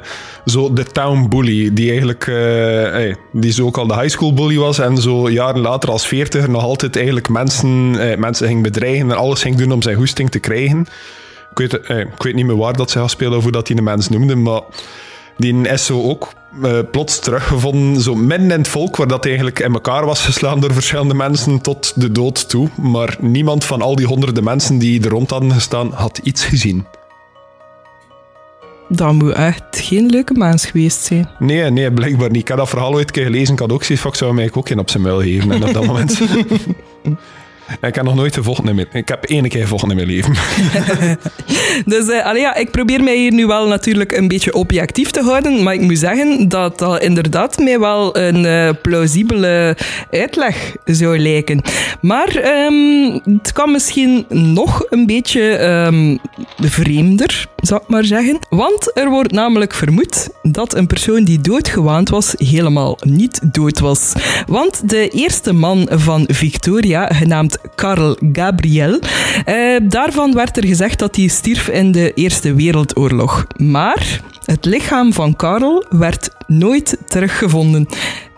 zo de town bully, die eigenlijk eh, hey, die zo ook al de high school bully was en zo jaren later als veertiger nog altijd eigenlijk mensen, eh, mensen ging bedreigen en alles ging doen om zijn hoesting te krijgen. Ik weet, eh, ik weet niet meer waar dat ze speelden of hoe dat die de mens noemde, maar die is zo ook eh, plots teruggevonden, zo midden in het volk, waar dat eigenlijk in elkaar was geslaan door verschillende mensen tot de dood toe. Maar niemand van al die honderden mensen die er rond hadden gestaan, had iets gezien. Dat moet echt geen leuke mens geweest zijn. Nee, nee, blijkbaar niet. Ik heb dat verhaal ooit een keer gelezen, ik had ook zoiets van, ik zou hem eigenlijk ook geen op zijn muil geven. En op dat moment... [LAUGHS] Ik heb nog nooit gevochten in mijn... Ik heb één keer gevochten in mijn leven. [LAUGHS] Dus allee, ja, ik probeer mij hier nu wel natuurlijk een beetje objectief te houden, maar ik moet zeggen dat dat inderdaad mij wel een eh, plausibele uitleg zou lijken. Maar ehm, het kan misschien nog een beetje ehm, vreemder, zou ik maar zeggen. Want er wordt namelijk vermoed dat een persoon die doodgewaand was, helemaal niet dood was. Want de eerste man van Victoria, genaamd Karl Gabriel, eh, daarvan werd er gezegd dat hij stierf in de Eerste Wereldoorlog. Maar het lichaam van Karel werd nooit teruggevonden.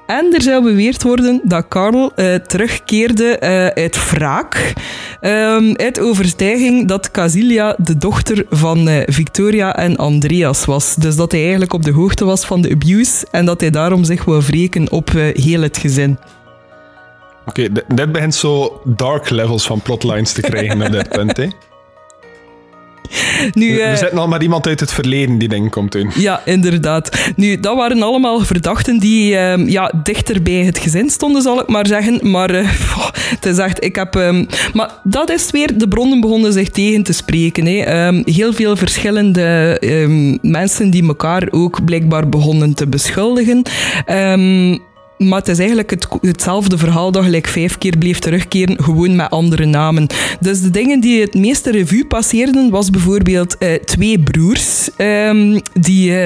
En er zou beweerd worden dat Karl uh, terugkeerde uh, uit wraak. Um, uit overstijging dat Casilia de dochter van Victoria en Andreas was. Dus dat hij eigenlijk op de hoogte was van de abuse en dat hij daarom zich wil wreken op heel het gezin. Oké, okay, dit begint zo dark levels van plotlines te krijgen op dit punt, hè? Nu, we, uh, zetten al maar iemand uit het verleden die denk komt doen. Ja, inderdaad. Nu, dat waren allemaal verdachten die uh, ja, dichter bij het gezin stonden, zal ik maar zeggen. Maar [LAUGHS] uh, het is echt, ik heb... Um, maar dat is weer, de bronnen begonnen zich tegen te spreken. Hè. Um, heel veel verschillende mensen die elkaar ook blijkbaar begonnen te beschuldigen. Maar het is eigenlijk het, hetzelfde verhaal dat gelijk vijf keer bleef terugkeren, gewoon met andere namen. Dus de dingen die het meeste revue passeerden, was bijvoorbeeld uh, twee broers um, die uh,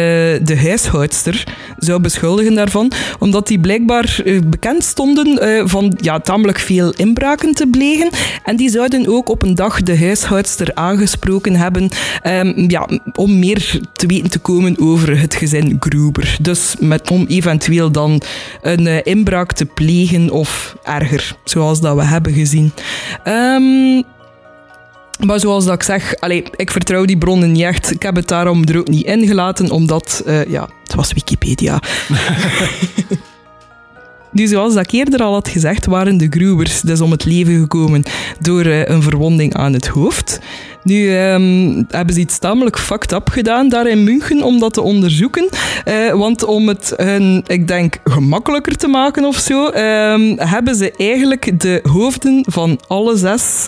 de huishoudster zou beschuldigen daarvan, omdat die blijkbaar uh, bekend stonden van ja, tamelijk veel inbraken te plegen. En die zouden ook op een dag de huishoudster aangesproken hebben um, ja, om meer te weten te komen over het gezin Gruber. Dus met, om eventueel dan een uh, inbraak te plegen of erger, zoals dat we hebben gezien. Um, maar zoals dat ik zeg, allez, ik vertrouw die bronnen niet echt. Ik heb het daarom er ook niet ingelaten, omdat, uh, ja, het was Wikipedia. [LAUGHS] Nu, zoals ik eerder al had gezegd, waren de Gruwers dus om het leven gekomen door uh, een verwonding aan het hoofd. Nu um, hebben ze iets tamelijk fucked up gedaan daar in München om dat te onderzoeken. Uh, want om het hun, ik denk, gemakkelijker te maken of zo, um, hebben ze eigenlijk de hoofden van alle zes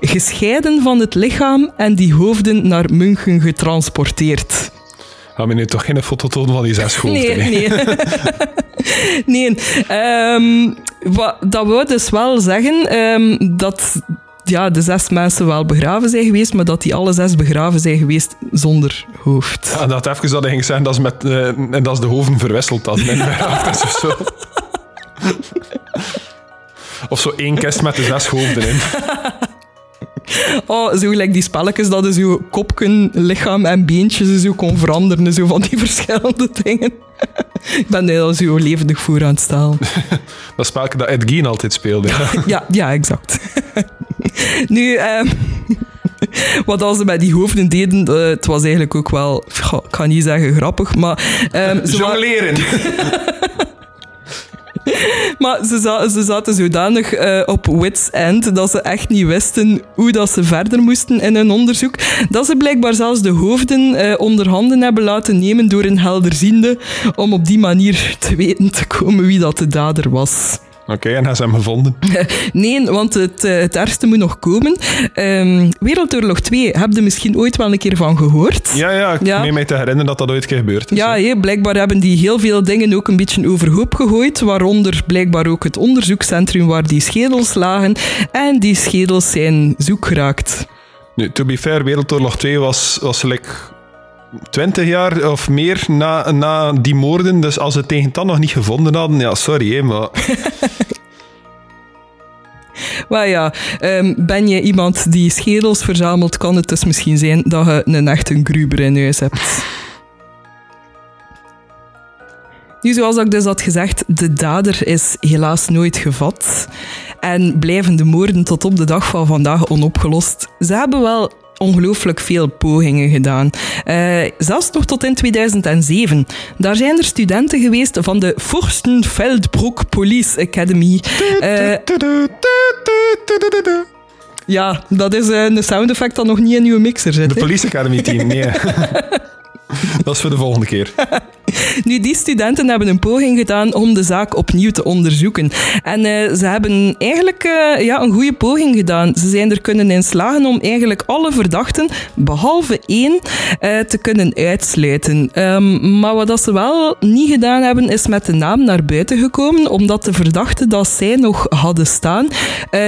gescheiden van het lichaam en die hoofden naar München getransporteerd. Gaan we nu toch geen foto tonen van die zes [LAUGHS] hoofden? Nee, [LAUGHS] nee. nee. Um, wat, dat wil dus wel zeggen um, dat ja, de zes mensen wel begraven zijn geweest, maar dat die alle zes begraven zijn geweest zonder hoofd. Ja, dat even dat ging zeggen dat is, met, uh, dat is de hoofden verwisseld als men begraafd of zo. of zo één kist met de zes hoofden in. [LAUGHS] Oh, zo gelijk die spelletjes dat je zo kopken, lichaam en beentjes zo kon veranderen. Zo van die [LAUGHS] verschillende dingen. Ik ben al zo levendig voor aan het stellen. [LAUGHS] dat spelletje dat Ed Gein altijd speelde. [LAUGHS] ja, ja, exact. nu, um, wat ze met die hoofden deden, uh, het was eigenlijk ook wel, ik ga niet zeggen grappig, maar... Um, Jongleren! [LAUGHS] maar ze, ze zaten zodanig uh, op wits end dat ze echt niet wisten hoe dat ze verder moesten in hun onderzoek. Dat ze blijkbaar zelfs de hoofden uh, onder handen hebben laten nemen door een helderziende om op die manier te weten te komen wie dat de dader was. Oké, en ze hem gevonden? [LAUGHS] nee, want het, uh, het ergste moet nog komen. Um, Wereldoorlog 2, heb je misschien ooit wel een keer van gehoord? Ja, ja ik ja. meen mij te herinneren dat dat ooit keer gebeurd is. Ja, he, blijkbaar hebben die heel veel dingen ook een beetje overhoop gegooid, waaronder blijkbaar ook het onderzoekscentrum waar die schedels lagen. En die schedels zijn zoek geraakt. Nu, to be fair, Wereldoorlog 2 was, was like twintig jaar of meer na, na die moorden. Dus als ze het tegen dan nog niet gevonden hadden, ja, sorry, hè, maar... [LAUGHS] Maar ja, um, ben je iemand die schedels verzamelt, kan het dus misschien zijn dat je een echte gruber in huis hebt. [LAUGHS] Nu, zoals ik dus had gezegd, de dader is helaas nooit gevat. En blijven de moorden tot op de dag van vandaag onopgelost. Ze hebben wel ongelooflijk veel pogingen gedaan. Uh, zelfs nog tot in 2007. Daar zijn er studenten geweest van de Forstenfeldbruck Police Academy. Uh, ja, dat is uh, een sound effect dat nog niet in uw mixer zit. De Police Academy team, nee. [LAUGHS] Dat is voor de volgende keer. Nu, die studenten hebben een poging gedaan om de zaak opnieuw te onderzoeken. En uh, ze hebben eigenlijk uh, ja, een goede poging gedaan. Ze zijn er kunnen in slagen om eigenlijk alle verdachten, behalve één, uh, te kunnen uitsluiten. Um, maar wat ze wel niet gedaan hebben, is met de naam naar buiten gekomen, omdat de verdachte dat zij nog hadden staan,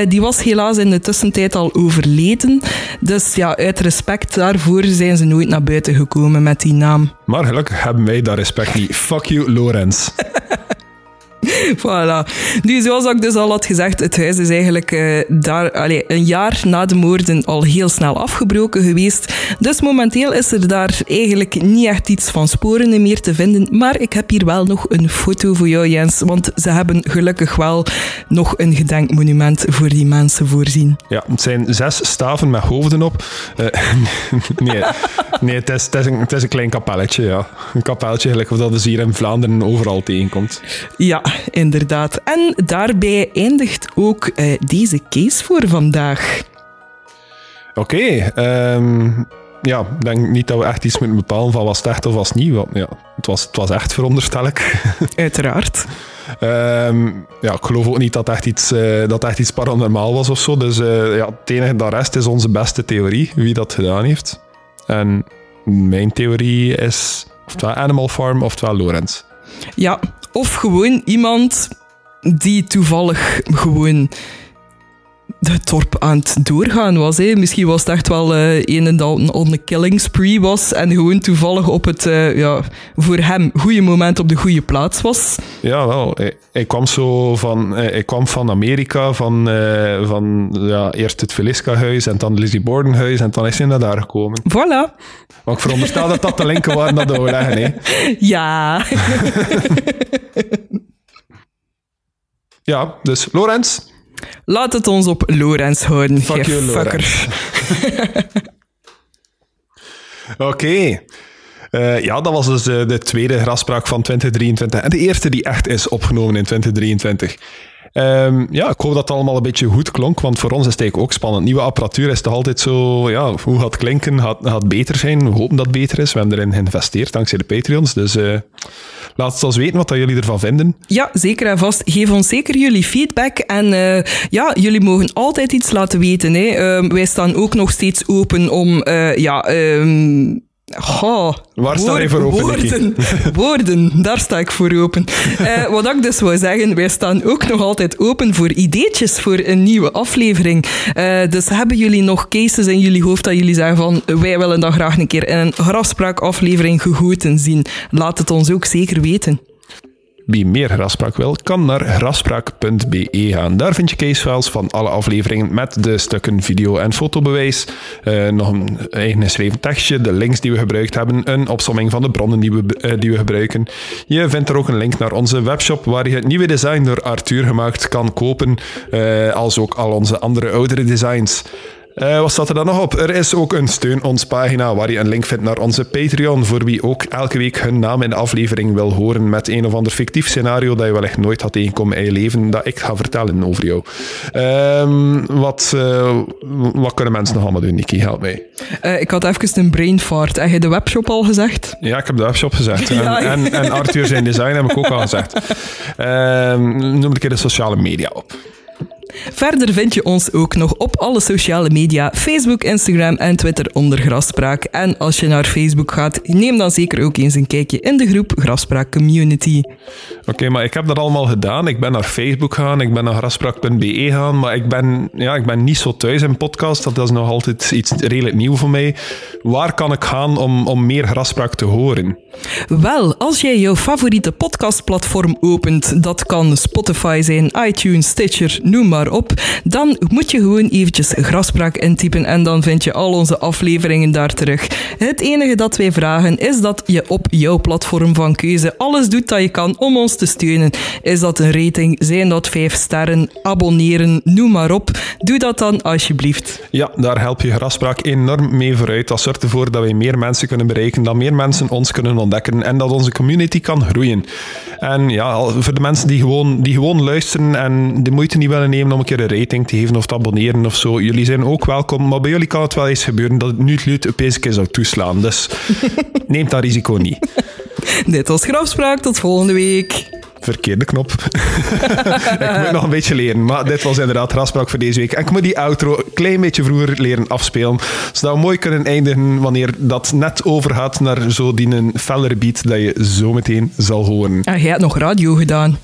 die was helaas in de tussentijd al overleden. Dus ja, uit respect daarvoor zijn ze nooit naar buiten gekomen met die naam. Maar gelukkig hebben wij dat respect niet. Fuck you, Lorenz. [LAUGHS] [LAUGHS] voilà. Nu, zoals ik dus al had gezegd, het huis is eigenlijk uh, daar, allez, een jaar na de moorden al heel snel afgebroken geweest. Dus momenteel is er daar eigenlijk niet echt iets van sporen meer te vinden. Maar ik heb hier wel nog een foto voor jou, Jens. Want ze hebben gelukkig wel nog een gedenkmonument voor die mensen voorzien. Ja, het zijn zes staven met hoofden op. Uh, [LAUGHS] nee, nee het, is, het, is een, het is een klein kapelletje, ja. Een kapelletje, gelijk of dat is hier in Vlaanderen overal tegenkomt. Ja, inderdaad. En daarbij eindigt ook uh, deze case voor vandaag. Oké, okay, um, ehm, ja, ik denk niet dat we echt iets moeten bepalen van was het echt of was het niet. Want, ja, het, was, het was echt, veronderstel ik. [LAUGHS] Uiteraard. Um, ja, ik geloof ook niet dat echt iets, uh, dat echt iets paranormaal was of zo. Dus uh, ja, het enige dat rest is onze beste theorie, wie dat gedaan heeft. En mijn theorie is oftewel Animal Farm oftewel Lorenz. Ja, of gewoon iemand die toevallig gewoon het dorp aan het doorgaan was. Hè. Misschien was het echt wel uh, een en dat een killing spree was en gewoon toevallig op het, uh, ja, voor hem, goede moment op de goede plaats was. Ja, wel. Ik, kwam zo van, eh, kwam van Amerika, van, uh, van ja, eerst het Velisca-huis en dan Lizzie Borden-huis en dan is hij naar daar gekomen. Voilà. Maar ik veronderstel dat dat de linken waren naar de overleggen, hè? [LAUGHS] Ja. [LAUGHS] ja, dus Lorenz, Laat het ons op Lorenz houden. Fuck you, fucker. [LAUGHS] Oké. Uh, ja, dat was dus uh, de tweede grafspraak van 2023. En de eerste die echt is opgenomen in 2023. Um, ja, ik hoop dat het allemaal een beetje goed klonk, want voor ons is het eigenlijk ook spannend. Nieuwe apparatuur is toch altijd zo, ja, hoe gaat het klinken? Gaat, gaat beter zijn? We hopen dat het beter is. We hebben erin geïnvesteerd dankzij de Patreons. Dus uh, laat het ons weten wat jullie ervan vinden. Ja, zeker en vast. Geef ons zeker jullie feedback. En uh, ja, jullie mogen altijd iets laten weten. Hè. Um, wij staan ook nog steeds open om, uh, ja... Um, Waar sta je voor open? Woorden, [LAUGHS] woorden, daar sta ik voor open. Uh, wat ik dus wou zeggen, wij staan ook nog altijd open voor ideetjes voor een nieuwe aflevering. Uh, dus hebben jullie nog cases in jullie hoofd dat jullie zeggen van wij willen dat graag een keer in een grafspraakaflevering gegoten zien? Laat het ons ook zeker weten. Wie meer grafspraak wil, kan naar grafspraak.be gaan. Daar vind je casefiles van alle afleveringen met de stukken video- en fotobewijs. Uh, nog een eigen geschreven tekstje, de links die we gebruikt hebben, een opsomming van de bronnen die we, uh, die we gebruiken. Je vindt er ook een link naar onze webshop waar je het nieuwe design door Arthur gemaakt kan kopen, uh, als ook al onze andere oudere designs. Uh, wat staat er dan nog op? Er is ook een steun ons pagina waar je een link vindt naar onze Patreon, voor wie ook elke week hun naam in de aflevering wil horen met een of ander fictief scenario dat je wellicht nooit had tegenkomen in je leven, dat ik ga vertellen over jou. Um, wat, uh, wat kunnen mensen nog allemaal doen, Niki? Help mij. Uh, ik had even een brain fart. Heb je de webshop al gezegd? Ja, ik heb de webshop gezegd. [LAUGHS] ja, en, en, Arthur zijn design heb ik ook al gezegd. Um, noem een keer de sociale media op. Verder vind je ons ook nog op alle sociale media, Facebook, Instagram en Twitter onder Graspraak. En als je naar Facebook gaat, neem dan zeker ook eens een kijkje in de groep Graspraak Community. Oké, maar ik heb dat allemaal gedaan. Ik ben naar Facebook gaan, ik ben naar graspraak.be gaan, maar ik ben, ja, ik ben niet zo thuis in podcast. Dat is nog altijd iets redelijk nieuw voor mij. Waar kan ik gaan om, om meer graspraak te horen? Wel, als jij jouw favoriete podcastplatform opent, dat kan Spotify zijn, iTunes, Stitcher, noem maar op, dan moet je gewoon eventjes graspraak intypen en dan vind je al onze afleveringen daar terug. Het enige dat wij vragen is dat je op jouw platform van keuze alles doet dat je kan om ons te steunen. Is dat een rating? Zijn dat vijf sterren? Abonneren? Noem maar op. Doe dat dan alsjeblieft. Ja, daar help je graspraak enorm mee vooruit. Dat zorgt ervoor dat wij meer mensen kunnen bereiken, dat meer mensen ons kunnen ontdekken en dat onze community kan groeien. En ja, voor de mensen die gewoon, die gewoon luisteren en de moeite niet willen nemen om een keer een rating te geven of te abonneren of zo, jullie zijn ook welkom. Maar bij jullie kan het wel eens gebeuren dat het nu het opeens een keer zou toeslaan. Dus [LAUGHS] neem dat risico niet. Dit was Grafspraak. Tot volgende week. Verkeerde knop. [LAUGHS] [LAUGHS] ik moet nog een beetje leren, maar dit was inderdaad grafspraak voor deze week. En ik moet die outro een klein beetje vroeger leren afspelen, zodat we mooi kunnen eindigen wanneer dat net overgaat naar zo die een fellere beat dat je zo meteen zal horen. Ah, jij hebt nog radio gedaan.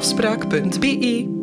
grafspraak.be.